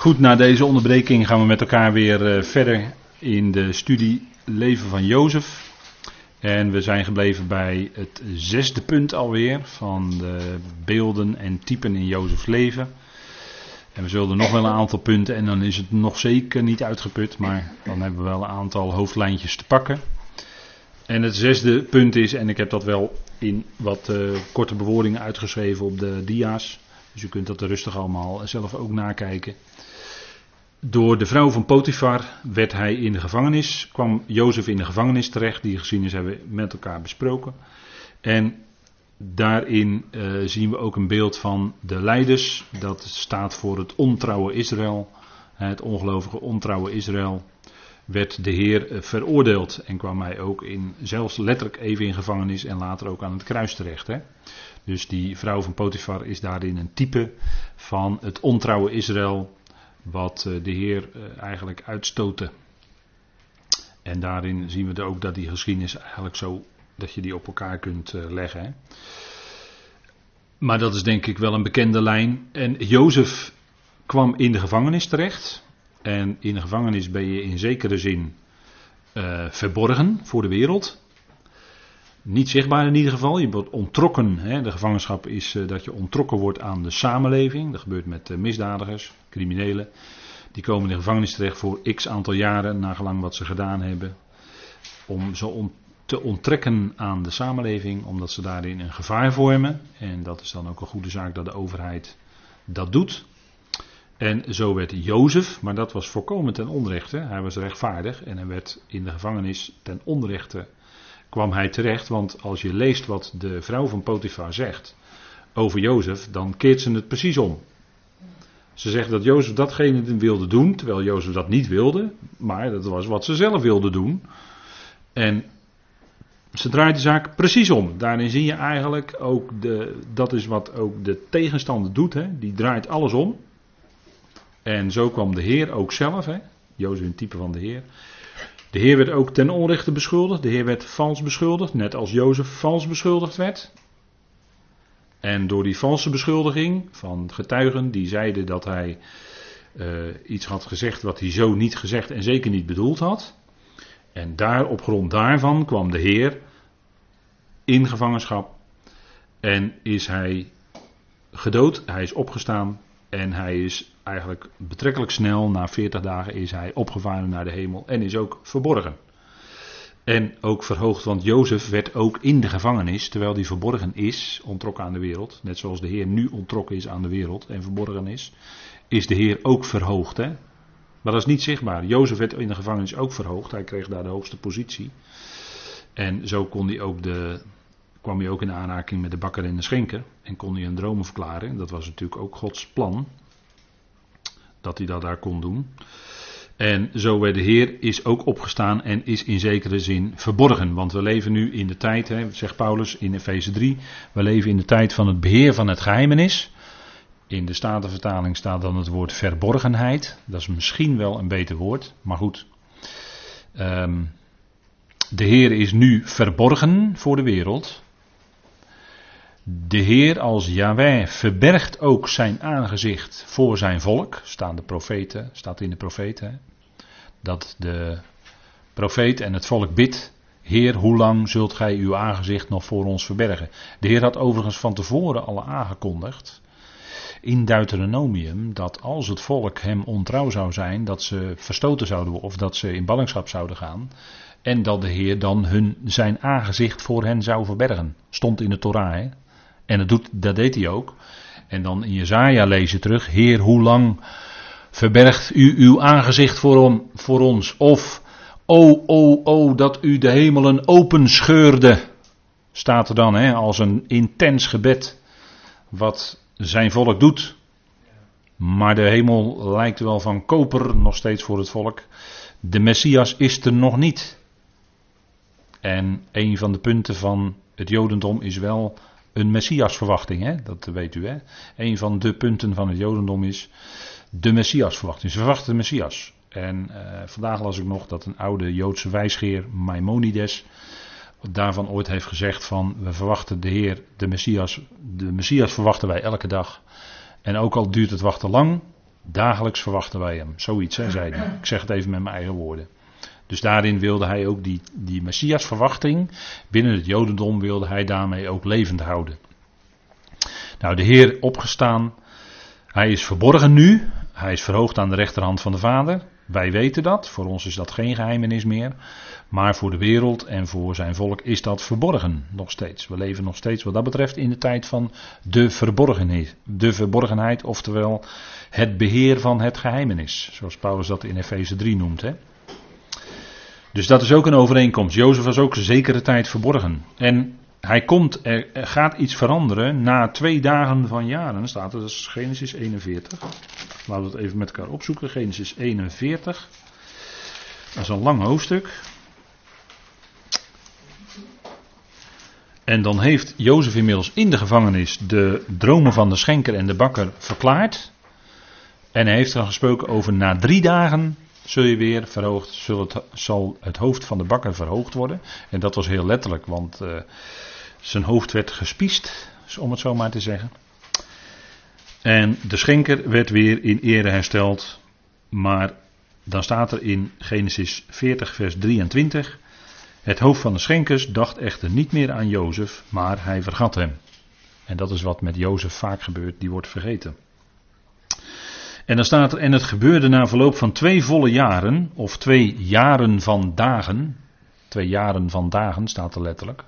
Goed, na deze onderbreking gaan we met elkaar weer uh, verder in de studie Leven van Jozef. En we zijn gebleven bij het zesde punt alweer van de beelden en typen in Jozefs leven. En we zullen nog wel een aantal punten en dan is het nog zeker niet uitgeput, maar dan hebben we wel een aantal hoofdlijntjes te pakken. En het zesde punt is, en ik heb dat wel in wat uh, korte bewoordingen uitgeschreven op de dia's. Dus u kunt dat rustig allemaal zelf ook nakijken. Door de vrouw van Potifar werd hij in de gevangenis, kwam Jozef in de gevangenis terecht. Die geschiedenis hebben we met elkaar besproken. En daarin uh, zien we ook een beeld van de leiders. Dat staat voor het ontrouwe Israël. Het ongelovige ontrouwe Israël werd de Heer eh, veroordeeld en kwam hij ook in, zelfs letterlijk even in gevangenis en later ook aan het kruis terecht. Hè? Dus die vrouw van Potifar is daarin een type van het ontrouwe Israël wat eh, de Heer eh, eigenlijk uitstoten. En daarin zien we ook dat die geschiedenis eigenlijk zo, dat je die op elkaar kunt eh, leggen. Hè. Maar dat is denk ik wel een bekende lijn. En Jozef kwam in de gevangenis terecht. En in de gevangenis ben je in zekere zin verborgen voor de wereld. Niet zichtbaar in ieder geval. Je wordt ontrokken. Hè. De gevangenschap is uh, dat je ontrokken wordt aan de samenleving. Dat gebeurt met uh, misdadigers, criminelen. Die komen in de gevangenis terecht voor x aantal jaren, nagelang wat ze gedaan hebben. Om ze on te onttrekken aan de samenleving, omdat ze daarin een gevaar vormen. En dat is dan ook een goede zaak dat de overheid dat doet. En zo werd Jozef, maar dat was voorkomen ten onrechte. Hij was rechtvaardig en hij werd in de gevangenis ten onrechte kwam hij terecht. Want als je leest wat de vrouw van Potifar zegt over Jozef, dan keert ze het precies om. Ze zegt dat Jozef datgene wilde doen, terwijl Jozef dat niet wilde, maar dat was wat ze zelf wilde doen. En ze draait de zaak precies om. Daarin zie je eigenlijk ook, de, dat is wat ook de tegenstander doet, hè? die draait alles om. En zo kwam de Heer ook zelf, hè? Jozef een type van de Heer. De Heer werd ook ten onrechte beschuldigd. De Heer werd vals beschuldigd, net als Jozef vals beschuldigd werd. En door die valse beschuldiging van getuigen die zeiden dat hij uh, iets had gezegd wat hij zo niet gezegd en zeker niet bedoeld had. En daar, op grond daarvan kwam de Heer in gevangenschap en is hij gedood, hij is opgestaan en hij is eigenlijk betrekkelijk snel, na 40 dagen, is hij opgevaren naar de hemel en is ook verborgen. En ook verhoogd, want Jozef werd ook in de gevangenis, terwijl hij verborgen is, ontrokken aan de wereld. Net zoals de Heer nu ontrokken is aan de wereld en verborgen is, is de Heer ook verhoogd. Hè? Maar dat is niet zichtbaar. Jozef werd in de gevangenis ook verhoogd. Hij kreeg daar de hoogste positie. En zo kon hij ook de, kwam hij ook in aanraking met de bakker en de schenker. En kon hij een dromen verklaren. Dat was natuurlijk ook Gods plan. Dat hij dat daar kon doen. En zo werd de Heer is ook opgestaan en is in zekere zin verborgen. Want we leven nu in de tijd, hè, zegt Paulus in Efeze 3, we leven in de tijd van het beheer van het geheimenis. In de Statenvertaling staat dan het woord verborgenheid. Dat is misschien wel een beter woord, maar goed. Um, de Heer is nu verborgen voor de wereld. De Heer als Yahweh verbergt ook zijn aangezicht voor zijn volk. Staan de profeten, staat in de profeten. Dat de profeet en het volk bidt. Heer, hoe lang zult gij uw aangezicht nog voor ons verbergen? De Heer had overigens van tevoren al aangekondigd in Deuteronomium dat als het volk hem ontrouw zou zijn, dat ze verstoten zouden worden of dat ze in ballingschap zouden gaan. En dat de Heer dan hun, zijn aangezicht voor hen zou verbergen. Stond in de Torah. Hè? En dat, doet, dat deed hij ook. En dan in Jezaja je terug. Heer, hoe lang verbergt u uw aangezicht voor, voor ons? Of, o, o, o, dat u de hemelen openscheurde. Staat er dan, hè, als een intens gebed. Wat zijn volk doet. Maar de hemel lijkt wel van koper nog steeds voor het volk. De Messias is er nog niet. En een van de punten van het Jodendom is wel een Messiasverwachting. Hè? Dat weet u. Hè? Een van de punten van het Jodendom is de Messiasverwachting. Ze verwachten de Messias. En uh, vandaag las ik nog dat een oude Joodse wijsgeer, Maimonides, daarvan ooit heeft gezegd van we verwachten de Heer, de Messias, de Messias verwachten wij elke dag. En ook al duurt het wachten lang, Dagelijks verwachten wij hem. Zoiets, hè, zei hij. Ik zeg het even met mijn eigen woorden. Dus daarin wilde hij ook die, die Messias verwachting binnen het Jodendom wilde hij daarmee ook levend houden. Nou, de Heer opgestaan, hij is verborgen nu, hij is verhoogd aan de rechterhand van de Vader. Wij weten dat, voor ons is dat geen geheimenis meer. Maar voor de wereld en voor zijn volk is dat verborgen nog steeds. We leven nog steeds wat dat betreft in de tijd van de verborgenheid. De verborgenheid, oftewel het beheer van het geheimenis. Zoals Paulus dat in Efeze 3 noemt. Hè? Dus dat is ook een overeenkomst. Jozef was ook zekere tijd verborgen. En hij komt, er gaat iets veranderen na twee dagen van jaren, staat er, dat is Genesis 41. Laten we het even met elkaar opzoeken. Genesis 41. Dat is een lang hoofdstuk. En dan heeft Jozef inmiddels in de gevangenis de dromen van de schenker en de bakker verklaard. En hij heeft dan gesproken over na drie dagen zul je weer verhoogd, het, zal het hoofd van de bakker verhoogd worden. En dat was heel letterlijk, want uh, zijn hoofd werd gespiest, om het zo maar te zeggen. En de schenker werd weer in ere hersteld. Maar dan staat er in Genesis 40, vers 23. Het hoofd van de schenkers dacht echter niet meer aan Jozef, maar hij vergat hem. En dat is wat met Jozef vaak gebeurt, die wordt vergeten. En dan staat er, en het gebeurde na verloop van twee volle jaren, of twee jaren van dagen, twee jaren van dagen staat er letterlijk,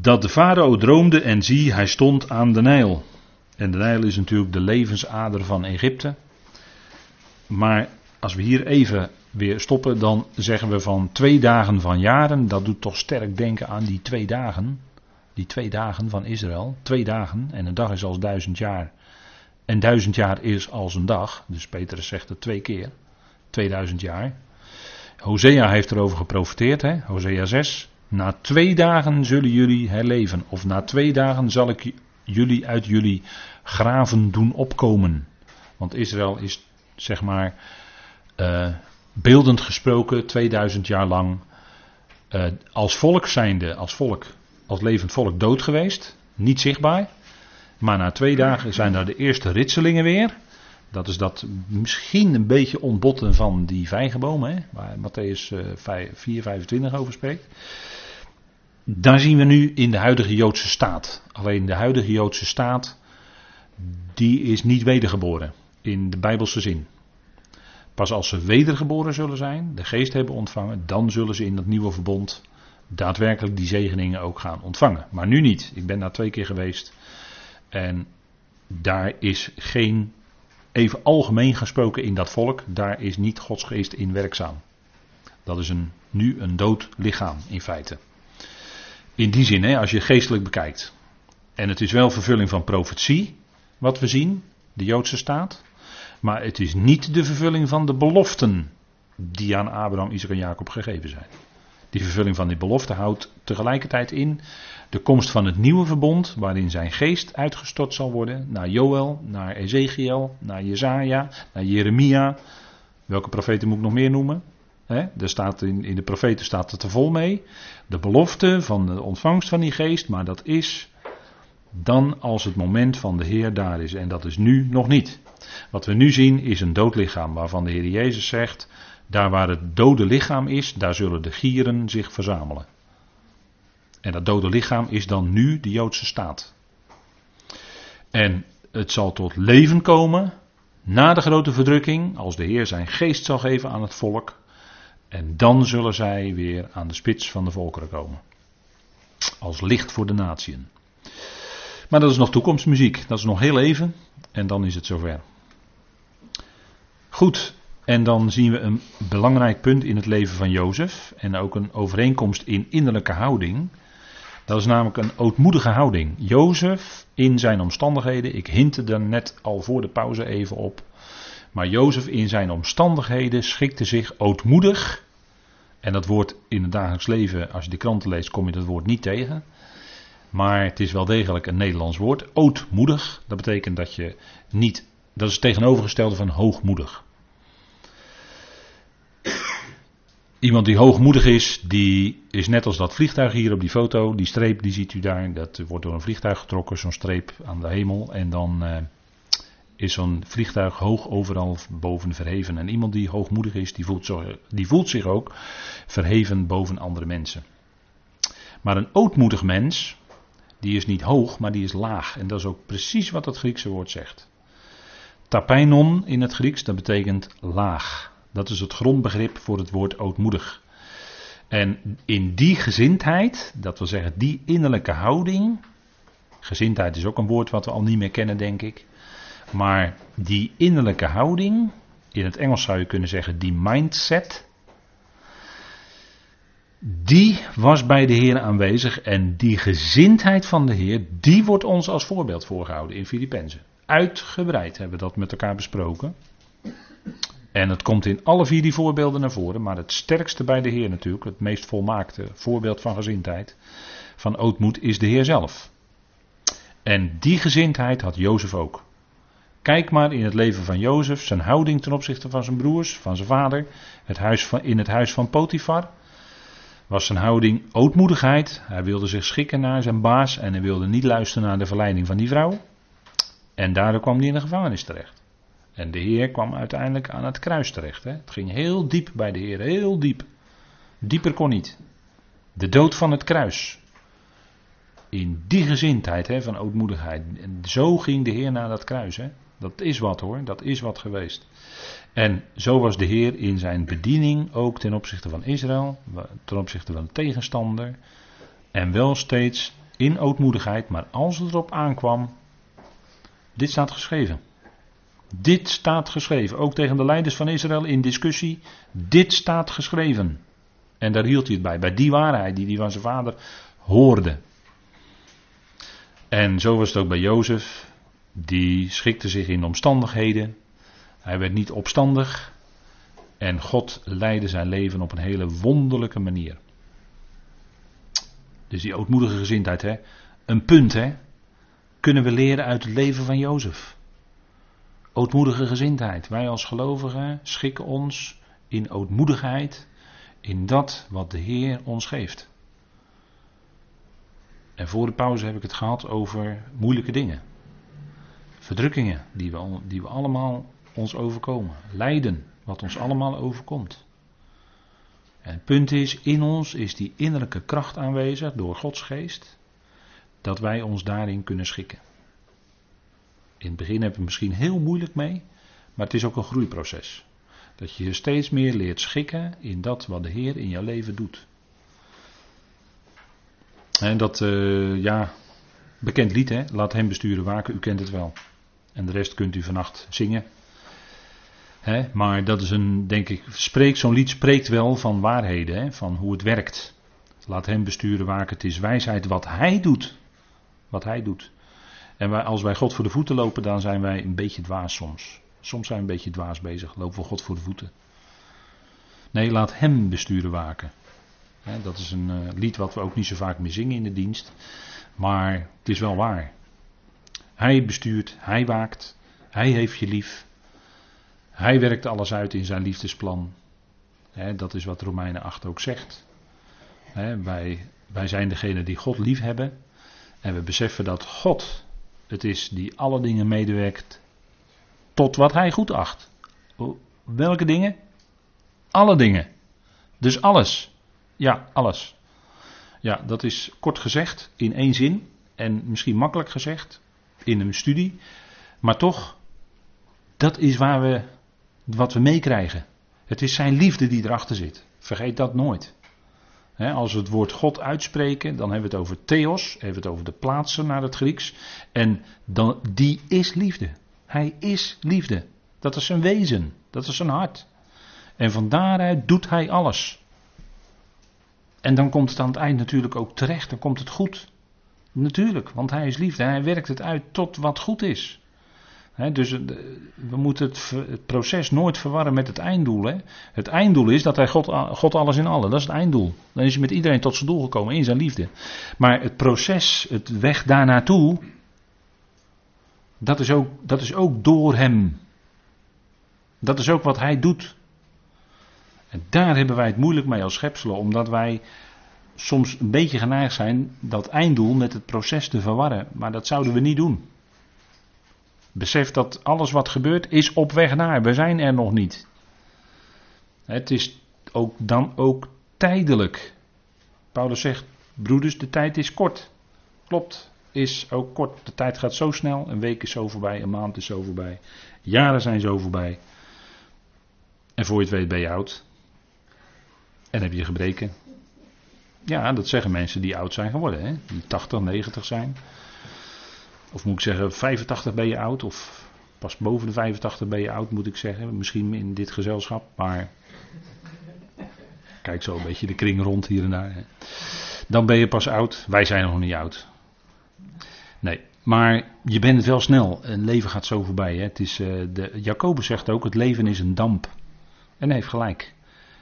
dat de farao droomde en zie, hij stond aan de Nijl. En de Nijl is natuurlijk de levensader van Egypte. Maar als we hier even weer stoppen, dan zeggen we van twee dagen van jaren. Dat doet toch sterk denken aan die twee dagen. Die twee dagen van Israël. Twee dagen. En een dag is als duizend jaar. En duizend jaar is als een dag. Dus Petrus zegt het twee keer. 2000 jaar. Hosea heeft erover geprofiteerd. Hè? Hosea 6. Na twee dagen zullen jullie herleven. Of na twee dagen zal ik jullie uit jullie graven doen opkomen. Want Israël is, zeg maar, uh, beeldend gesproken, 2000 jaar lang uh, als volk zijnde, als volk, als levend volk dood geweest. Niet zichtbaar. Maar na twee dagen zijn daar de eerste ritselingen weer. Dat is dat misschien een beetje ontbotten van die vijgenbomen, hè, waar Matthäus 4, 25 over spreekt. Daar zien we nu in de huidige Joodse staat. Alleen de huidige Joodse staat, die is niet wedergeboren in de Bijbelse zin. Pas als ze wedergeboren zullen zijn, de geest hebben ontvangen, dan zullen ze in dat nieuwe verbond daadwerkelijk die zegeningen ook gaan ontvangen. Maar nu niet. Ik ben daar twee keer geweest en daar is geen, even algemeen gesproken in dat volk, daar is niet Gods geest in werkzaam. Dat is een, nu een dood lichaam in feite. In die zin, hè, als je geestelijk bekijkt. En het is wel vervulling van profetie, wat we zien, de Joodse staat. Maar het is niet de vervulling van de beloften die aan Abraham, Isaac en Jacob gegeven zijn. Die vervulling van die belofte houdt tegelijkertijd in de komst van het nieuwe verbond, waarin zijn geest uitgestort zal worden naar Joël, naar Ezekiel, naar Jezaja, naar Jeremia. Welke profeten moet ik nog meer noemen? Er staat in, in de profeten staat het er vol mee. De belofte van de ontvangst van die geest, maar dat is dan als het moment van de Heer daar is. En dat is nu nog niet. Wat we nu zien is een dood lichaam waarvan de Heer Jezus zegt, daar waar het dode lichaam is, daar zullen de gieren zich verzamelen. En dat dode lichaam is dan nu de Joodse staat. En het zal tot leven komen na de grote verdrukking, als de Heer zijn geest zal geven aan het volk. En dan zullen zij weer aan de spits van de volkeren komen. Als licht voor de natieën. Maar dat is nog toekomstmuziek. Dat is nog heel even. En dan is het zover. Goed. En dan zien we een belangrijk punt in het leven van Jozef. En ook een overeenkomst in innerlijke houding. Dat is namelijk een ootmoedige houding. Jozef in zijn omstandigheden. Ik hintte er net al voor de pauze even op. Maar Jozef in zijn omstandigheden schikte zich ootmoedig. En dat woord in het dagelijks leven, als je de kranten leest, kom je dat woord niet tegen. Maar het is wel degelijk een Nederlands woord. Ootmoedig, dat betekent dat je niet. Dat is het tegenovergestelde van hoogmoedig. Iemand die hoogmoedig is, die is net als dat vliegtuig hier op die foto. Die streep, die ziet u daar. Dat wordt door een vliegtuig getrokken, zo'n streep aan de hemel. En dan. Uh, is zo'n vliegtuig hoog overal boven verheven. En iemand die hoogmoedig is, die voelt, zo, die voelt zich ook verheven boven andere mensen. Maar een ootmoedig mens, die is niet hoog, maar die is laag. En dat is ook precies wat het Griekse woord zegt. Tapeinon in het Grieks, dat betekent laag. Dat is het grondbegrip voor het woord ootmoedig. En in die gezindheid, dat wil zeggen die innerlijke houding. Gezindheid is ook een woord wat we al niet meer kennen, denk ik. Maar die innerlijke houding, in het Engels zou je kunnen zeggen die mindset, die was bij de Heer aanwezig en die gezindheid van de Heer, die wordt ons als voorbeeld voorgehouden in Filippenzen. Uitgebreid hebben we dat met elkaar besproken. En het komt in alle vier die voorbeelden naar voren, maar het sterkste bij de Heer natuurlijk, het meest volmaakte voorbeeld van gezindheid, van ootmoed, is de Heer zelf. En die gezindheid had Jozef ook. Kijk maar in het leven van Jozef, zijn houding ten opzichte van zijn broers, van zijn vader, het huis van, in het huis van Potifar. Was zijn houding ootmoedigheid. Hij wilde zich schikken naar zijn baas en hij wilde niet luisteren naar de verleiding van die vrouw. En daardoor kwam hij in de gevangenis terecht. En de Heer kwam uiteindelijk aan het kruis terecht. Hè. Het ging heel diep bij de Heer, heel diep. Dieper kon niet. De dood van het kruis. In die gezindheid hè, van ootmoedigheid. En zo ging de Heer naar dat kruis. Hè. Dat is wat hoor, dat is wat geweest. En zo was de Heer in zijn bediening ook ten opzichte van Israël, ten opzichte van de tegenstander. En wel steeds in ootmoedigheid, maar als het erop aankwam, dit staat geschreven. Dit staat geschreven, ook tegen de leiders van Israël in discussie. Dit staat geschreven. En daar hield hij het bij, bij die waarheid die hij van zijn vader hoorde. En zo was het ook bij Jozef die schikte zich in omstandigheden. Hij werd niet opstandig. En God leidde zijn leven op een hele wonderlijke manier. Dus die ootmoedige gezindheid, hè? een punt, hè? kunnen we leren uit het leven van Jozef. Ootmoedige gezindheid. Wij als gelovigen schikken ons in ootmoedigheid in dat wat de Heer ons geeft. En voor de pauze heb ik het gehad over moeilijke dingen. Verdrukkingen die we, die we allemaal ons overkomen. Lijden, wat ons allemaal overkomt. En het punt is, in ons is die innerlijke kracht aanwezig door Gods geest, dat wij ons daarin kunnen schikken. In het begin hebben we misschien heel moeilijk mee, maar het is ook een groeiproces. Dat je je steeds meer leert schikken in dat wat de Heer in jouw leven doet. En dat, uh, ja, bekend lied hè, laat hem besturen waken, u kent het wel. En de rest kunt u vannacht zingen. maar dat is een, denk ik, spreekt, zo'n lied spreekt wel van waarheden, van hoe het werkt. Laat hem besturen waken, het is wijsheid wat hij doet. Wat hij doet. En als wij God voor de voeten lopen, dan zijn wij een beetje dwaas soms. Soms zijn we een beetje dwaas bezig, lopen we God voor de voeten. Nee, laat hem besturen waken. dat is een uh, lied wat we ook niet zo vaak meer zingen in de dienst. Maar het is wel waar. Hij bestuurt, hij waakt, hij heeft je lief. Hij werkt alles uit in zijn liefdesplan. dat is wat Romeinen 8 ook zegt. wij, wij zijn degene die God lief hebben. En we beseffen dat God het is die alle dingen medewerkt tot wat hij goed acht. Welke dingen? Alle dingen. Dus alles. Ja, alles. Ja, dat is kort gezegd in één zin en misschien makkelijk gezegd in een studie. Maar toch, dat is waar we, wat we meekrijgen. Het is zijn liefde die erachter zit. Vergeet dat nooit. Als we het woord God uitspreken, dan hebben we het over theos, hebben we het over de plaatsen naar het Grieks. En dan, die is liefde. Hij is liefde. Dat is zijn wezen, dat is zijn hart. En van daaruit doet hij alles. En dan komt het aan het eind natuurlijk ook terecht, dan komt het goed. Natuurlijk, want hij is liefde. Hij werkt het uit tot wat goed is. Dus we moeten het, proces nooit verwarren met het einddoel. Het einddoel is dat hij God, God alles in allen. Dat is het einddoel. Dan is hij met iedereen tot zijn doel gekomen in zijn liefde. Maar het proces, het weg daar naartoe, dat is ook, dat is ook door hem. Dat is ook wat hij doet. En daar hebben wij het moeilijk mee als schepselen, omdat wij soms een beetje geneigd zijn dat einddoel met het proces te verwarren. Maar dat zouden we niet doen. Besef dat alles wat gebeurt is op weg naar. We zijn er nog niet. Het is ook dan ook tijdelijk. Paulus zegt, broeders, de tijd is kort. Klopt, is ook kort. De tijd gaat zo snel. Een week is zo voorbij, een maand is zo voorbij. Jaren zijn zo voorbij. En voor je het weet ben je oud. En heb je gebreken. Ja, dat zeggen mensen die oud zijn geworden. Hè? Die 80, 90 zijn. Of moet ik zeggen, 85 ben je oud. Of pas boven de 85 ben je oud, moet ik zeggen. Misschien in dit gezelschap. Maar kijk zo een beetje de kring rond hier en daar. Dan ben je pas oud. Wij zijn nog niet oud. Nee, maar je bent het wel snel. Een leven gaat zo voorbij. Hè? Het is, uh, de, Jacobus zegt ook, het leven is een damp. En hij heeft gelijk.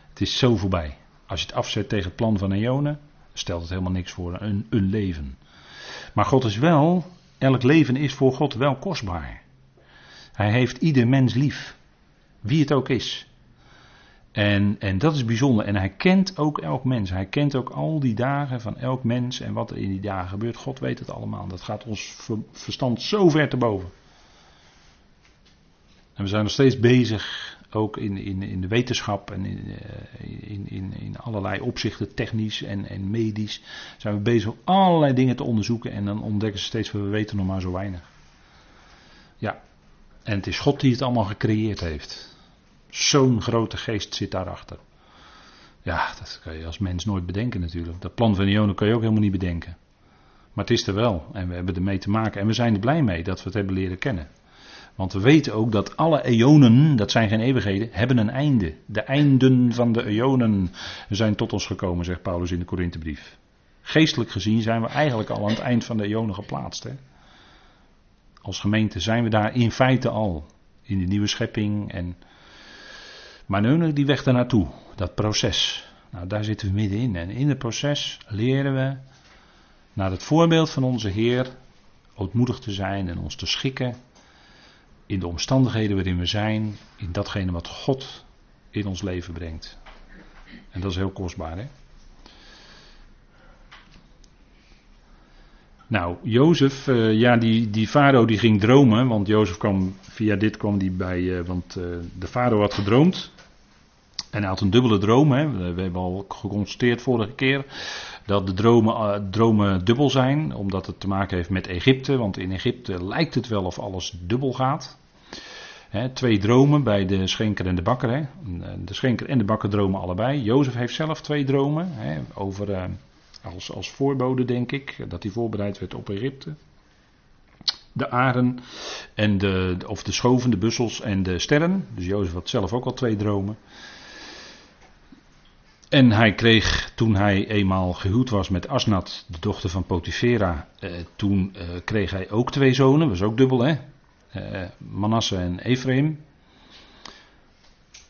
Het is zo voorbij. Als je het afzet tegen het plan van Eonen, stelt het helemaal niks voor een, een leven. Maar God is wel, elk leven is voor God wel kostbaar. Hij heeft ieder mens lief. Wie het ook is. En, en dat is bijzonder. En hij kent ook elk mens. Hij kent ook al die dagen van elk mens en wat er in die dagen gebeurt. God weet het allemaal. Dat gaat ons verstand zo ver te boven. En we zijn nog steeds bezig ook in, in, in de wetenschap en in, eh, in, in, in allerlei opzichten, technisch en, en medisch, zijn we bezig om allerlei dingen te onderzoeken en dan ontdekken ze steeds, we weten nog maar zo weinig. Ja, en het is God die het allemaal gecreëerd heeft. Zo'n grote geest zit daarachter. Ja, dat kan je als mens nooit bedenken natuurlijk. Dat plan van Ionen kan je ook helemaal niet bedenken. Maar het is er wel en we hebben ermee te maken en we zijn er blij mee dat we het hebben leren kennen. Want we weten ook dat alle eonen, dat zijn geen eeuwigheden, hebben een einde. De einden van de eonen zijn tot ons gekomen, zegt Paulus in de Korinthebrief. Geestelijk gezien zijn we eigenlijk al aan het eind van de eonen geplaatst. Hè? Als gemeente zijn we daar in feite al. In de nieuwe schepping. En... Maar nu die weg daar naartoe, dat proces. Nou, daar zitten we middenin. En in het proces leren we naar het voorbeeld van onze Heer ootmoedig te zijn en ons te schikken in de omstandigheden waarin we zijn, in datgene wat God in ons leven brengt. En dat is heel kostbaar, hè? Nou, Jozef, uh, ja, die, die farao die ging dromen, want Jozef kwam, via dit kwam die bij, uh, want uh, de farao had gedroomd. En hij had een dubbele droom, hè. We, hebben al geconstateerd vorige keer dat de dromen, dromen dubbel zijn, omdat het te maken heeft met Egypte, want in Egypte lijkt het wel of alles dubbel gaat twee dromen bij de schenker en de bakker. He. De schenker en de bakker dromen allebei. Jozef heeft zelf twee dromen. over, uh, als, als voorbode, denk ik, dat hij voorbereid werd op Egypte. De aren en de, of de schoven, de bussels en de sterren. Dus Jozef had zelf ook al twee dromen. En hij kreeg, toen hij eenmaal gehuwd was met Asnat, de dochter van Potifera, eh, toen eh, kreeg hij ook twee zonen, was ook dubbel hè uh, Manasse en Ephraim.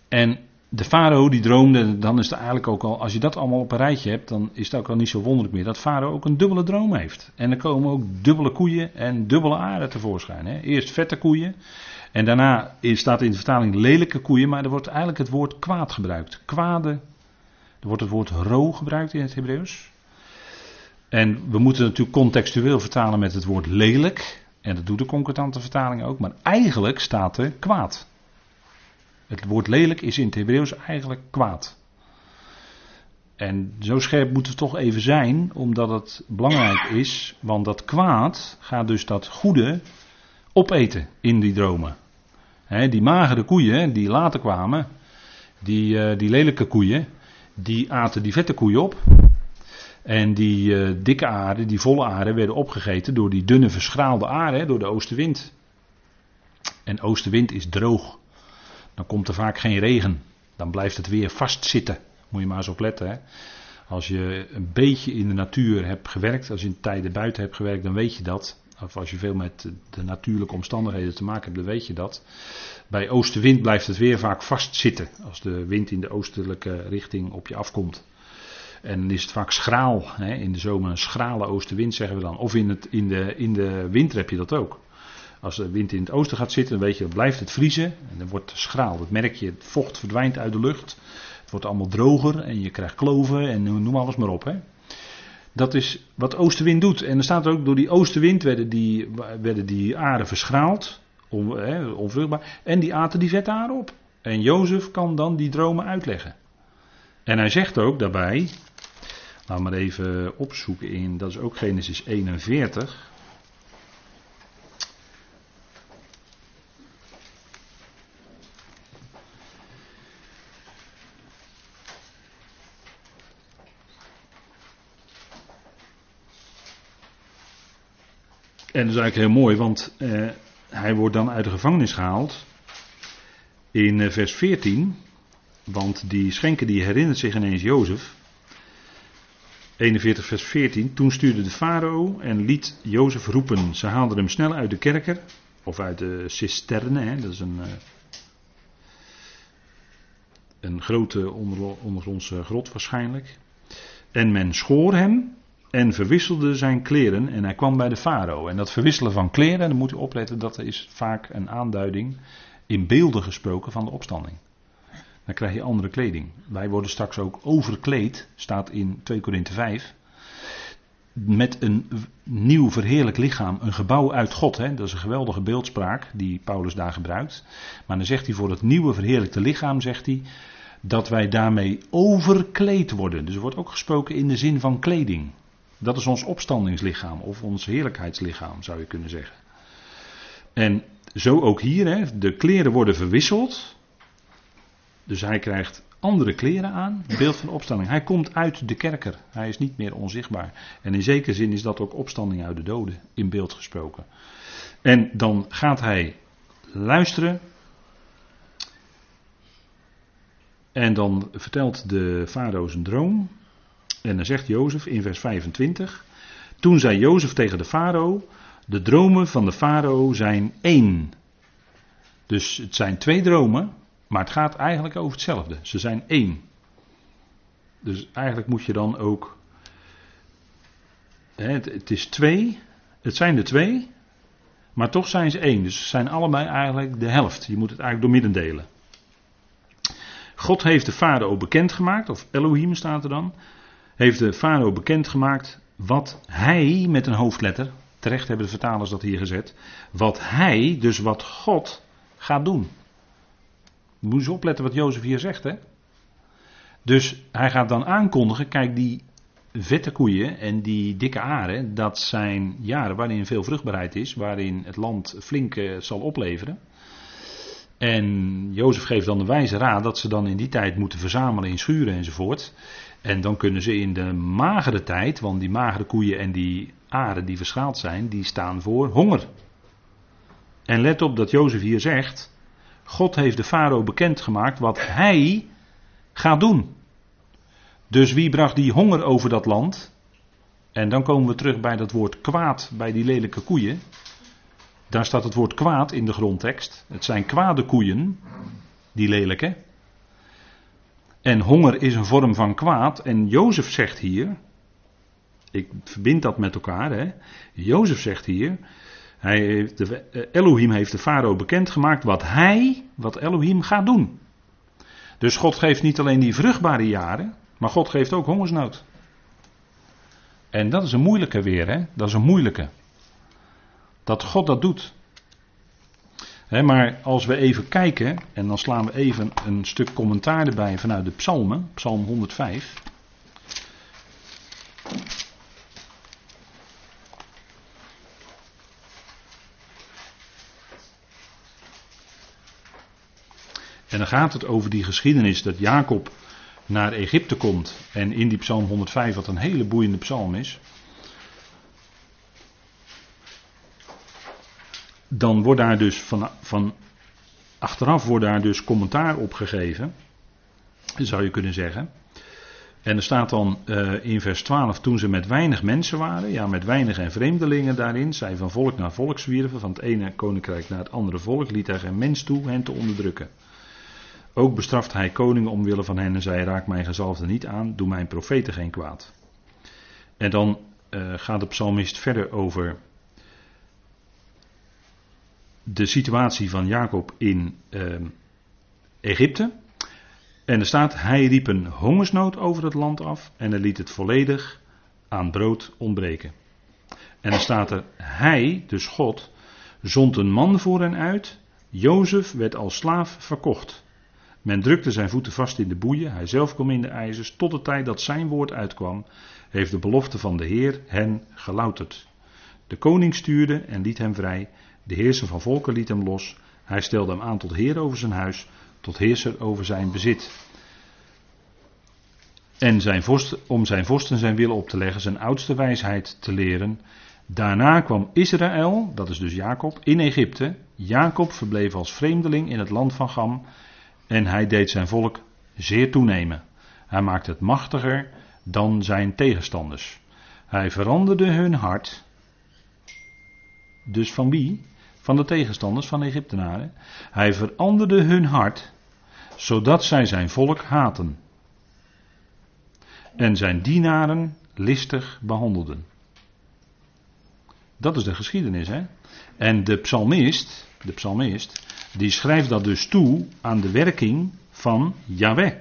En de farao die droomde, dan is het eigenlijk ook al, als je dat allemaal op een rijtje hebt, dan is het ook al niet zo wonderlijk meer dat farao ook een dubbele droom heeft. En er komen ook dubbele koeien en dubbele aarde tevoorschijn. Hè. Eerst vette koeien en daarna staat in de vertaling lelijke koeien, maar er wordt eigenlijk het woord kwaad gebruikt. Kwade, er wordt het woord ro gebruikt in het Hebreeuws. En we moeten natuurlijk contextueel vertalen met het woord lelijk. En dat doet de concordante vertaling ook. Maar eigenlijk staat er kwaad. Het woord lelijk is in het Hebreeuws eigenlijk kwaad. En zo scherp moeten we toch even zijn, omdat het belangrijk is. Want dat kwaad gaat dus dat goede opeten in die dromen. die magere koeien die later kwamen, die, uh, die lelijke koeien, die aten die vette koeien op. En die uh, dikke aarde, die volle aarde, werden opgegeten door die dunne verschraalde aarde, door de oostenwind. En oostenwind is droog. Dan komt er vaak geen regen. Dan blijft het weer vastzitten. Moet je maar eens opletten. Hè? Als je een beetje in de natuur hebt gewerkt, als je in tijden buiten hebt gewerkt, dan weet je dat. Of als je veel met de natuurlijke omstandigheden te maken hebt, dan weet je dat. Bij oostenwind blijft het weer vaak vastzitten. Als de wind in de oostelijke richting op je afkomt. En dan is het vaak schraal. Hè? In de zomer een schrale oostenwind zeggen we dan. Of in, het, in, de, in de winter heb je dat ook. Als de wind in het oosten gaat zitten, dan weet je, blijft het vriezen. En dan wordt het schraal. Dat merk je, het vocht verdwijnt uit de lucht. Het wordt allemaal droger en je krijgt kloven en noem alles maar op. Hè? Dat is wat oostenwind doet. En er staat ook, door die oostenwind werden die, werden die aarde verschraald on, onvruchtbaar. En die aten die vette haren op. En Jozef kan dan die dromen uitleggen. En hij zegt ook daarbij, we maar even opzoeken in, dat is ook Genesis 41. En dat is eigenlijk heel mooi, want eh, hij wordt dan uit de gevangenis gehaald. In eh, vers 14, want die schenken die herinnert zich ineens Jozef. 41 vers 14. Toen stuurde de farao en liet Jozef roepen. Ze haalden hem snel uit de kerker, of uit de cisterne, hè, dat is een, eh, grote ondergrondse grot waarschijnlijk. En men schoor hem en verwisselde zijn kleren en hij kwam bij de farao. En dat verwisselen van kleren, dan moet u opletten, dat is vaak een aanduiding in beelden gesproken van de opstanding. Dan krijg je andere kleding. Wij worden straks ook overkleed, staat in 2 Korinthe 5. Met een nieuw verheerlijk lichaam, een gebouw uit God. Hè? Dat is een geweldige beeldspraak die Paulus daar gebruikt. Maar dan zegt hij voor het nieuwe verheerlijkte lichaam, zegt hij, dat wij daarmee overkleed worden. Dus er wordt ook gesproken in de zin van kleding. Dat is ons opstandingslichaam of ons heerlijkheidslichaam, zou je kunnen zeggen. En zo ook hier, hè, de kleren worden verwisseld. Dus hij krijgt andere kleren aan, beeld van opstanding. Hij komt uit de kerker, hij is niet meer onzichtbaar. En in zekere zin is dat ook opstanding uit de doden, in beeld gesproken. En dan gaat hij luisteren. En dan vertelt de farao zijn droom. En dan zegt Jozef in vers 25. Toen zei Jozef tegen de farao: De dromen van de farao zijn één. Dus het zijn twee dromen, maar het gaat eigenlijk over hetzelfde. Ze zijn één. Dus eigenlijk moet je dan ook. Het, is twee. Het zijn er twee. Maar toch zijn ze één. Dus ze zijn allebei eigenlijk de helft. Je moet het eigenlijk door midden delen. God heeft de farao bekendgemaakt, of Elohim staat er dan heeft de farao bekendgemaakt wat hij met een hoofdletter, terecht hebben de vertalers dat hier gezet, wat hij, dus wat God, gaat doen. Moet eens opletten wat Jozef hier zegt, hè? Dus hij gaat dan aankondigen, kijk die vette koeien en die dikke aren, dat zijn jaren waarin veel vruchtbaarheid is, waarin het land flink eh, zal opleveren. En Jozef geeft dan de wijze raad dat ze dan in die tijd moeten verzamelen in schuren enzovoort. En dan kunnen ze in de magere tijd, want die magere koeien en die aren die verschaald zijn, die staan voor honger. En let op dat Jozef hier zegt, God heeft de farao bekendgemaakt wat hij gaat doen. Dus wie bracht die honger over dat land? En dan komen we terug bij dat woord kwaad, bij die lelijke koeien. Daar staat het woord kwaad in de grondtekst. Het zijn kwade koeien, die lelijke. En honger is een vorm van kwaad. En Jozef zegt hier, ik verbind dat met elkaar, hè. Jozef zegt hier, hij de, eh, Elohim heeft de farao bekendgemaakt wat hij, wat Elohim gaat doen. Dus God geeft niet alleen die vruchtbare jaren, maar God geeft ook hongersnood. En dat is een moeilijke weer, hè? Dat is een moeilijke. Dat God dat doet maar als we even kijken, en dan slaan we even een stuk commentaar erbij vanuit de psalmen, psalm 105. En dan gaat het over die geschiedenis dat Jacob naar Egypte komt. En in die psalm 105, wat een hele boeiende psalm is. Dan wordt daar dus van, van achteraf wordt daar dus commentaar op gegeven, zou je kunnen zeggen. En er staat dan uh, in vers 12, toen ze met weinig mensen waren, ja met weinig en vreemdelingen daarin, zij van volk naar volk zwierven, van het ene koninkrijk naar het andere volk, liet hij geen mens toe hen te onderdrukken. Ook bestraft hij koningen omwille van hen en zei, raak mijn gezalfde niet aan, doe mijn profeten geen kwaad. En dan uh, gaat de psalmist verder over de situatie van Jacob in uh, Egypte. En er staat, hij riep een hongersnood over het land af en hij liet het volledig aan brood ontbreken. En dan staat er, hij, dus God, zond een man voor hen uit. Jozef werd als slaaf verkocht. Men drukte zijn voeten vast in de boeien, hij zelf kwam in de ijzers. Tot de tijd dat zijn woord uitkwam, heeft de belofte van de Heer hen gelouterd. De koning stuurde en liet hem vrij. De heerser van volken liet hem los. Hij stelde hem aan tot heer over zijn huis, tot heerser over zijn bezit. En zijn om zijn vorsten zijn wil op te leggen, zijn oudste wijsheid te leren. Daarna kwam Israël, dat is dus Jacob, in Egypte. Jacob verbleef als vreemdeling in het land van Gam. En hij deed zijn volk zeer toenemen. Hij maakte het machtiger dan zijn tegenstanders. Hij veranderde hun hart. Dus van wie? Van de tegenstanders van de Egyptenaren. Hij veranderde hun hart, zodat zij zijn volk haten. En zijn dienaren listig behandelden. Dat is de geschiedenis, hè? En de psalmist, de psalmist, die schrijft dat dus toe aan de werking van Yahweh.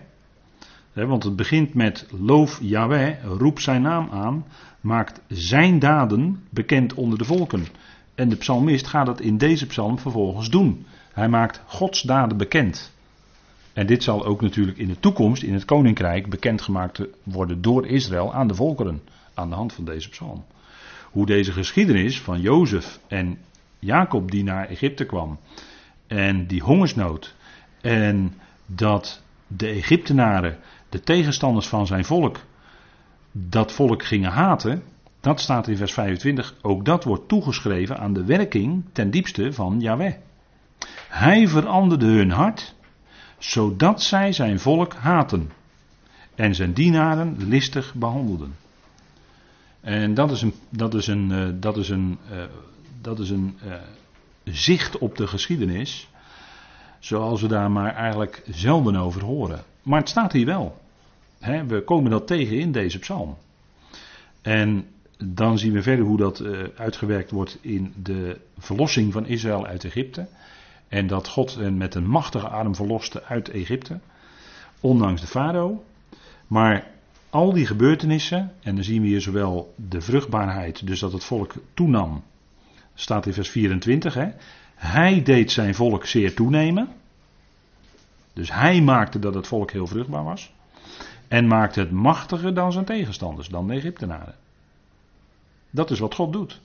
Want het begint met loof Yahweh, roep zijn naam aan, maakt zijn daden bekend onder de volken. En de psalmist gaat het in deze psalm vervolgens doen. Hij maakt Gods daden bekend. En dit zal ook natuurlijk in de toekomst in het koninkrijk bekendgemaakt worden door Israël aan de volkeren. Aan de hand van deze psalm. Hoe deze geschiedenis van Jozef en Jacob die naar Egypte kwam. En die hongersnood. En dat de Egyptenaren, de tegenstanders van zijn volk, dat volk gingen haten. Dat staat in vers 25. Ook dat wordt toegeschreven aan de werking ten diepste van Yahweh. Hij veranderde hun hart, zodat zij zijn volk haten en zijn dienaren listig behandelden. En dat is een, dat is een, uh, dat is een, uh, dat is een uh, zicht op de geschiedenis, zoals we daar maar eigenlijk zelden over horen. Maar het staat hier wel. We komen dat tegen in deze psalm. En dan zien we verder hoe dat uh, uitgewerkt wordt in de verlossing van Israël uit Egypte. En dat God hen met een machtige arm verloste uit Egypte. Ondanks de farao. Maar al die gebeurtenissen, en dan zien we hier zowel de vruchtbaarheid, dus dat het volk toenam. Staat in vers 24. Hè. Hij deed zijn volk zeer toenemen. Dus hij maakte dat het volk heel vruchtbaar was. En maakte het machtiger dan zijn tegenstanders, dan de Egyptenaren. Dat is wat God doet.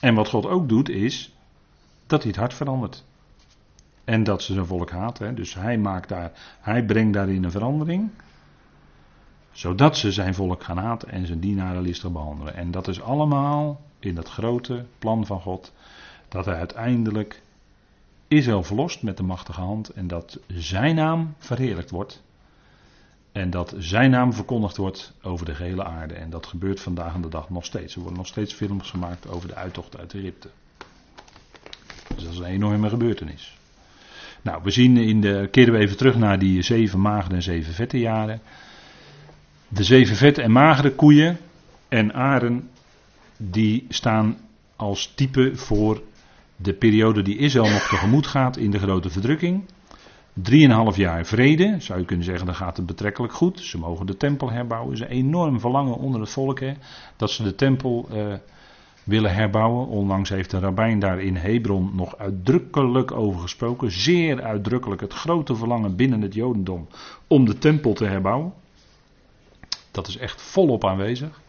En wat God ook doet is dat hij het hart verandert. En dat ze zijn volk haten. Dus hij, maakt daar, hij brengt daarin een verandering. Zodat ze zijn volk gaan haten en zijn dienaren listig behandelen. En dat is allemaal in dat grote plan van God. Dat hij uiteindelijk Israël verlost met de machtige hand. En dat zijn naam verheerlijkt wordt. En dat zijn naam verkondigd wordt over de gehele aarde. En dat gebeurt vandaag aan de dag nog steeds. Er worden nog steeds films gemaakt over de uittocht uit Egypte. Dus dat is een enorme gebeurtenis. Nou, we zien in de. Keren we even terug naar die zeven magere en zeven vette jaren. De zeven vette en magere koeien en aren. die staan als type voor de periode die Israël nog tegemoet gaat in de grote verdrukking. Drieënhalf jaar vrede, zou je kunnen zeggen, dan gaat het betrekkelijk goed. Ze mogen de tempel herbouwen. Er een enorm verlangen onder het volk hè, dat ze de tempel uh, willen herbouwen. Onlangs heeft de rabbijn daar in Hebron nog uitdrukkelijk over gesproken. Zeer uitdrukkelijk het grote verlangen binnen het Jodendom om de tempel te herbouwen. Dat is echt volop aanwezig.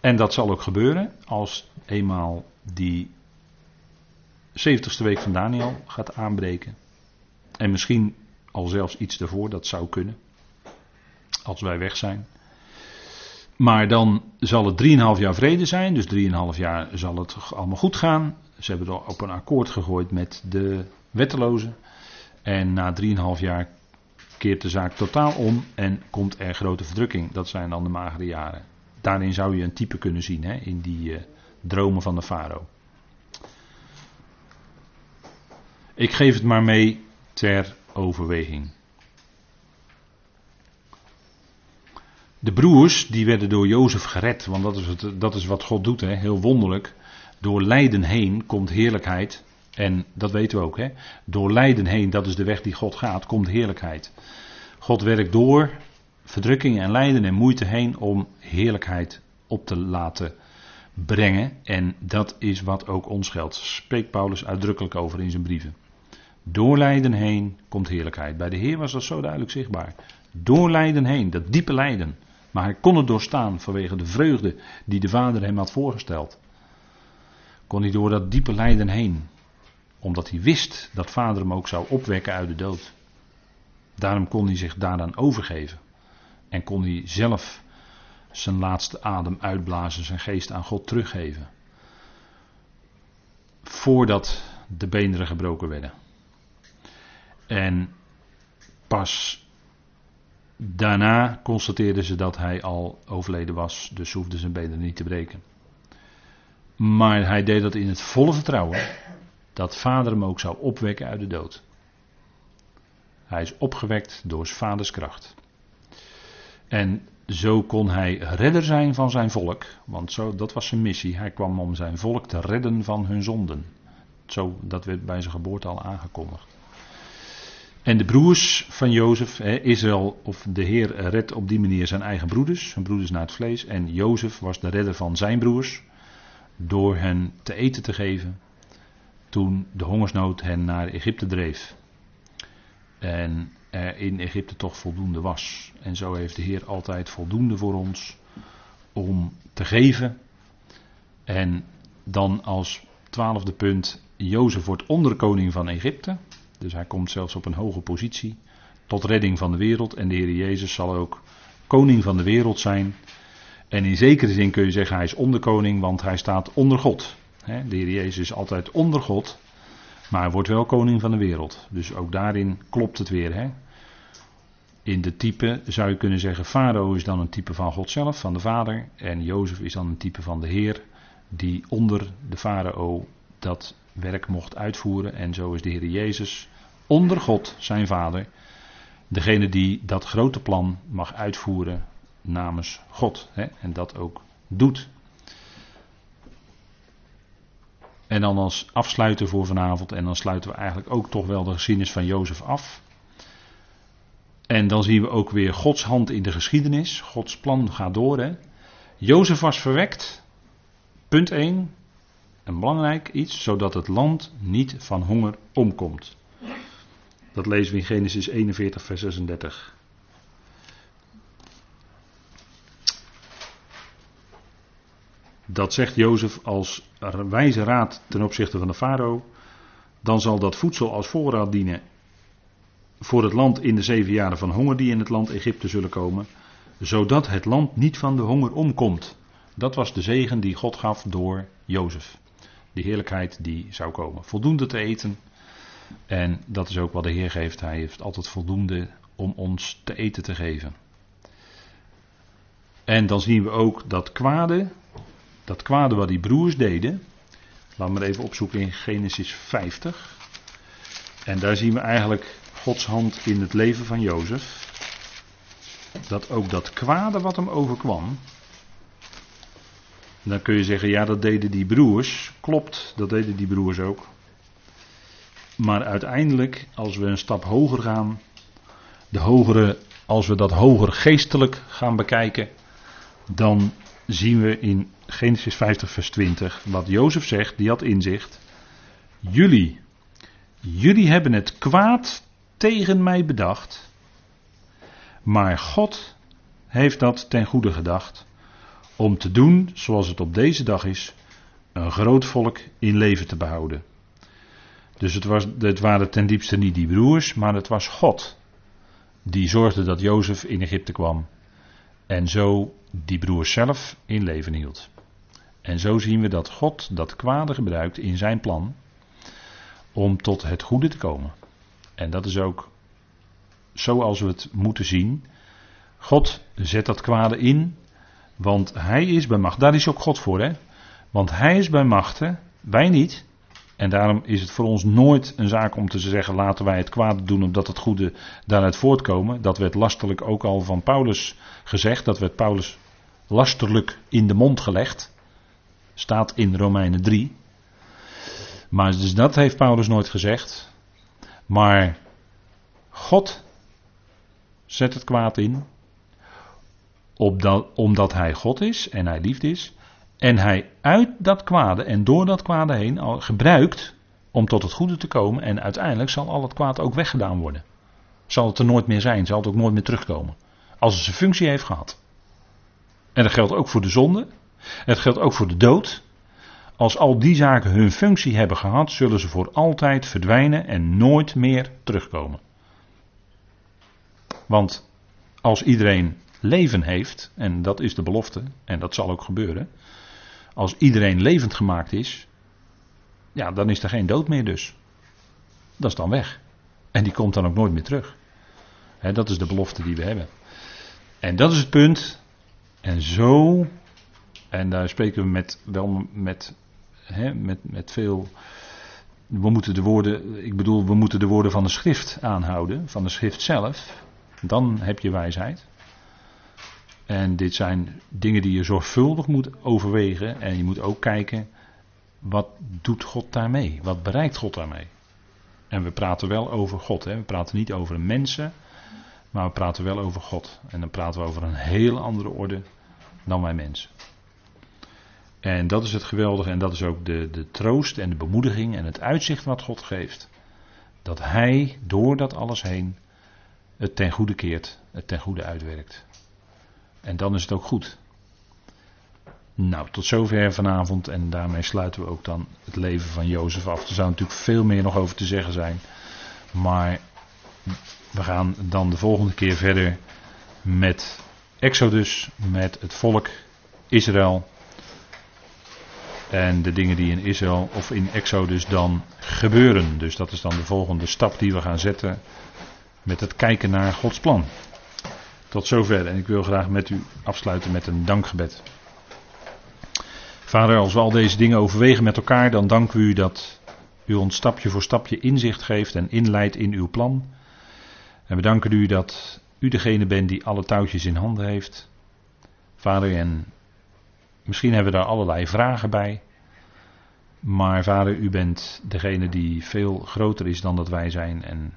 En dat zal ook gebeuren als eenmaal die 70ste week van Daniel gaat aanbreken. En misschien al zelfs iets ervoor, dat zou kunnen. Als wij weg zijn. Maar dan zal het 3,5 jaar vrede zijn, dus 3,5 jaar zal het allemaal goed gaan. Ze hebben er op een akkoord gegooid met de wettelozen. En na 3,5 jaar keert de zaak totaal om en komt er grote verdrukking. Dat zijn dan de magere jaren. Daarin zou je een type kunnen zien, hè, in die uh, dromen van de farao. Ik geef het maar mee ter overweging. De broers die werden door Jozef gered, want dat is, het, dat is wat God doet, hè? heel wonderlijk. Door lijden heen komt heerlijkheid. En dat weten we ook. Hè? Door lijden heen, dat is de weg die God gaat, komt heerlijkheid. God werkt door verdrukking en lijden en moeite heen om heerlijkheid op te laten brengen. En dat is wat ook ons geldt. Spreekt Paulus uitdrukkelijk over in zijn brieven. Door lijden heen komt heerlijkheid. Bij de Heer was dat zo duidelijk zichtbaar. Door lijden heen, dat diepe lijden. Maar hij kon het doorstaan vanwege de vreugde die de Vader hem had voorgesteld. Kon hij door dat diepe lijden heen. Omdat hij wist dat Vader hem ook zou opwekken uit de dood. Daarom kon hij zich daaraan overgeven. En kon hij zelf zijn laatste adem uitblazen, zijn geest aan God teruggeven. Voordat de beenderen gebroken werden. En pas daarna constateerden ze dat hij al overleden was, dus hoefden zijn benen niet te breken. Maar hij deed dat in het volle vertrouwen dat vader hem ook zou opwekken uit de dood. Hij is opgewekt door zijn vaders kracht. En zo kon hij redder zijn van zijn volk, want zo, dat was zijn missie. Hij kwam om zijn volk te redden van hun zonden. Zo, dat werd bij zijn geboorte al aangekondigd. En de broers van Jozef, Israël of de Heer redt op die manier zijn eigen broeders, zijn broeders naar het vlees. En Jozef was de redder van zijn broers door hen te eten te geven toen de hongersnood hen naar Egypte dreef. En er in Egypte toch voldoende was. En zo heeft de Heer altijd voldoende voor ons om te geven. En dan als twaalfde punt, Jozef wordt onderkoning van Egypte. Dus hij komt zelfs op een hoge positie tot redding van de wereld. En de Heer Jezus zal ook koning van de wereld zijn. En in zekere zin kun je zeggen hij is onderkoning, want hij staat onder God. De Heer Jezus is altijd onder God, maar hij wordt wel koning van de wereld. Dus ook daarin klopt het weer. In de type zou je kunnen zeggen, Farao is dan een type van God zelf, van de Vader. En Jozef is dan een type van de Heer, die onder de Farao dat werk mocht uitvoeren. En zo is de Heer Jezus onder God, zijn Vader, degene die dat grote plan mag uitvoeren namens God. Hè, en dat ook doet. En dan als afsluiter voor vanavond, en dan sluiten we eigenlijk ook toch wel de geschiedenis van Jozef af. En dan zien we ook weer Gods hand in de geschiedenis. Gods plan gaat door. Hè. Jozef was verwekt. Punt 1. Een belangrijk iets, zodat het land niet van honger omkomt. Dat lezen we in Genesis 41, vers 36. Dat zegt Jozef als wijze raad ten opzichte van de farao. Dan zal dat voedsel als voorraad dienen voor het land in de zeven jaren van honger die in het land Egypte zullen komen. Zodat het land niet van de honger omkomt. Dat was de zegen die God gaf door Jozef. De heerlijkheid die zou komen. Voldoende te eten. En dat is ook wat de Heer geeft. Hij heeft altijd voldoende om ons te eten te geven. En dan zien we ook dat kwade, dat kwade wat die broers deden. We maar even opzoeken in Genesis 50. En daar zien we eigenlijk Gods hand in het leven van Jozef. Dat ook dat kwade wat hem overkwam. Dan kun je zeggen, ja dat deden die broers. Klopt, dat deden die broers ook. Maar uiteindelijk, als we een stap hoger gaan, de hogere, als we dat hoger geestelijk gaan bekijken, dan zien we in Genesis 50, vers 20, wat Jozef zegt, die had inzicht. Jullie, jullie hebben het kwaad tegen mij bedacht, maar God heeft dat ten goede gedacht, om te doen zoals het op deze dag is, een groot volk in leven te behouden. Dus het, was, het waren ten diepste niet die broers, maar het was God die zorgde dat Jozef in Egypte kwam. En zo die broers zelf in leven hield. En zo zien we dat God dat kwade gebruikt in zijn plan om tot het goede te komen. En dat is ook zoals we het moeten zien. God zet dat kwade in, want hij is bij macht. Daar is ook God voor, hè? Want hij is bij machten, wij niet. En daarom is het voor ons nooit een zaak om te zeggen: laten wij het kwade doen omdat het goede daaruit voortkomen. Dat werd lasterlijk ook al van Paulus gezegd. Dat werd Paulus lasterlijk in de mond gelegd. Staat in Romeinen 3. Maar dus dat heeft Paulus nooit gezegd. Maar God zet het kwaad in. Opdat, omdat hij God is en hij liefd is. En hij uit dat kwade en door dat kwade heen al gebruikt om tot het goede te komen. En uiteindelijk zal al het kwaad ook weggedaan worden. Zal het er nooit meer zijn, zal het ook nooit meer terugkomen. Als het zijn functie heeft gehad. En dat geldt ook voor de zonde. Het geldt ook voor de dood. Als al die zaken hun functie hebben gehad, zullen ze voor altijd verdwijnen en nooit meer terugkomen. Want als iedereen leven heeft, en dat is de belofte, en dat zal ook gebeuren. Als iedereen levend gemaakt is, ja, dan is er geen dood meer dus. Dat is dan weg. En die komt dan ook nooit meer terug. dat is de belofte die we hebben. En dat is het punt. En zo, en daar spreken we met, wel met, met, met veel. We moeten de woorden, ik bedoel, we moeten de woorden van de schrift aanhouden, van de schrift zelf. Dan heb je wijsheid. En dit zijn dingen die je zorgvuldig moet overwegen. En je moet ook kijken, wat doet God daarmee? Wat bereikt God daarmee? En we praten wel over God. Hè? We praten niet over mensen, maar we praten wel over God. En dan praten we over een hele andere orde dan wij mensen. En dat is het geweldige en dat is ook de, de troost en de bemoediging en het uitzicht wat God geeft. Dat Hij door dat alles heen het ten goede keert, het ten goede uitwerkt. En dan is het ook goed. Nou, tot zover vanavond en daarmee sluiten we ook dan het leven van Jozef af. Er zou natuurlijk veel meer nog over te zeggen zijn. Maar we gaan dan de volgende keer verder met Exodus, met het volk Israël. En de dingen die in Israël of in Exodus dan gebeuren. Dus dat is dan de volgende stap die we gaan zetten met het kijken naar Gods plan. Tot zover en ik wil graag met u afsluiten met een dankgebed. Vader, als we al deze dingen overwegen met elkaar, dan danken we u dat u ons stapje voor stapje inzicht geeft en inleidt in uw plan. En we danken u dat u degene bent die alle touwtjes in handen heeft. Vader, en misschien hebben we daar allerlei vragen bij. Maar vader, u bent degene die veel groter is dan dat wij zijn. En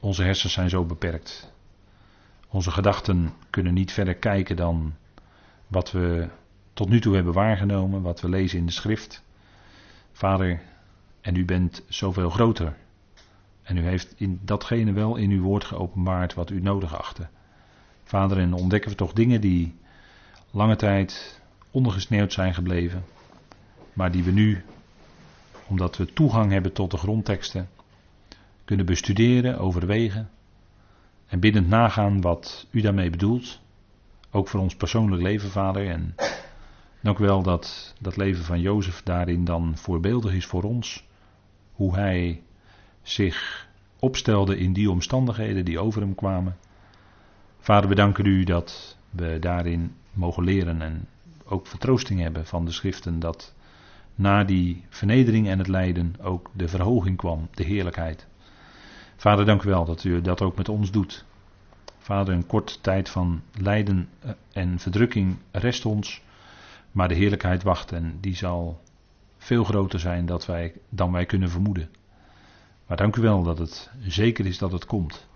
onze hersens zijn zo beperkt. Onze gedachten kunnen niet verder kijken dan wat we tot nu toe hebben waargenomen, wat we lezen in de schrift. Vader, en u bent zoveel groter. En u heeft in datgene wel in uw woord geopenbaard wat u nodig achtte. Vader, en ontdekken we toch dingen die lange tijd ondergesneeuwd zijn gebleven, maar die we nu, omdat we toegang hebben tot de grondteksten, kunnen bestuderen, overwegen en binnen nagaan wat u daarmee bedoelt. Ook voor ons persoonlijk leven, Vader. En ook wel dat dat leven van Jozef daarin dan voorbeeldig is voor ons. Hoe hij zich opstelde in die omstandigheden die over hem kwamen. Vader, we danken u dat we daarin mogen leren en ook vertroosting hebben van de schriften dat na die vernedering en het lijden ook de verhoging kwam, de heerlijkheid. Vader, dank u wel dat u dat ook met ons doet. Vader, een korte tijd van lijden eh, en verdrukking rest ons, maar de heerlijkheid wacht en die zal veel groter zijn dat wij, dan wij kunnen vermoeden. Maar dank u wel dat het zeker is dat het komt.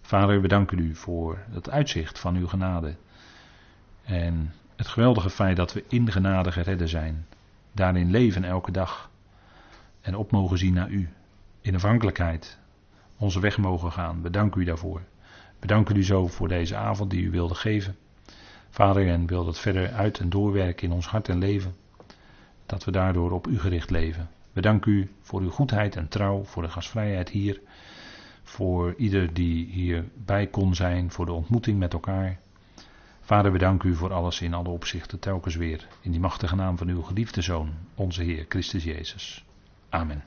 Vader, we danken u voor het uitzicht van uw genade. En het geweldige feit dat we in genade geredden zijn. Daarin leven elke dag. En op mogen zien naar u. In afhankelijkheid onze weg mogen gaan. We u daarvoor. We danken u zo voor deze avond die u wilde geven. Vader, en wil dat verder uit en doorwerken in ons hart en leven. Dat we daardoor op u gericht leven. We u voor uw goedheid en trouw, voor de gastvrijheid hier. Voor ieder die hierbij kon zijn, voor de ontmoeting met elkaar. Vader, we danken u voor alles in alle opzichten telkens weer. In die machtige naam van uw geliefde Zoon, onze Heer Christus Jezus. Amen.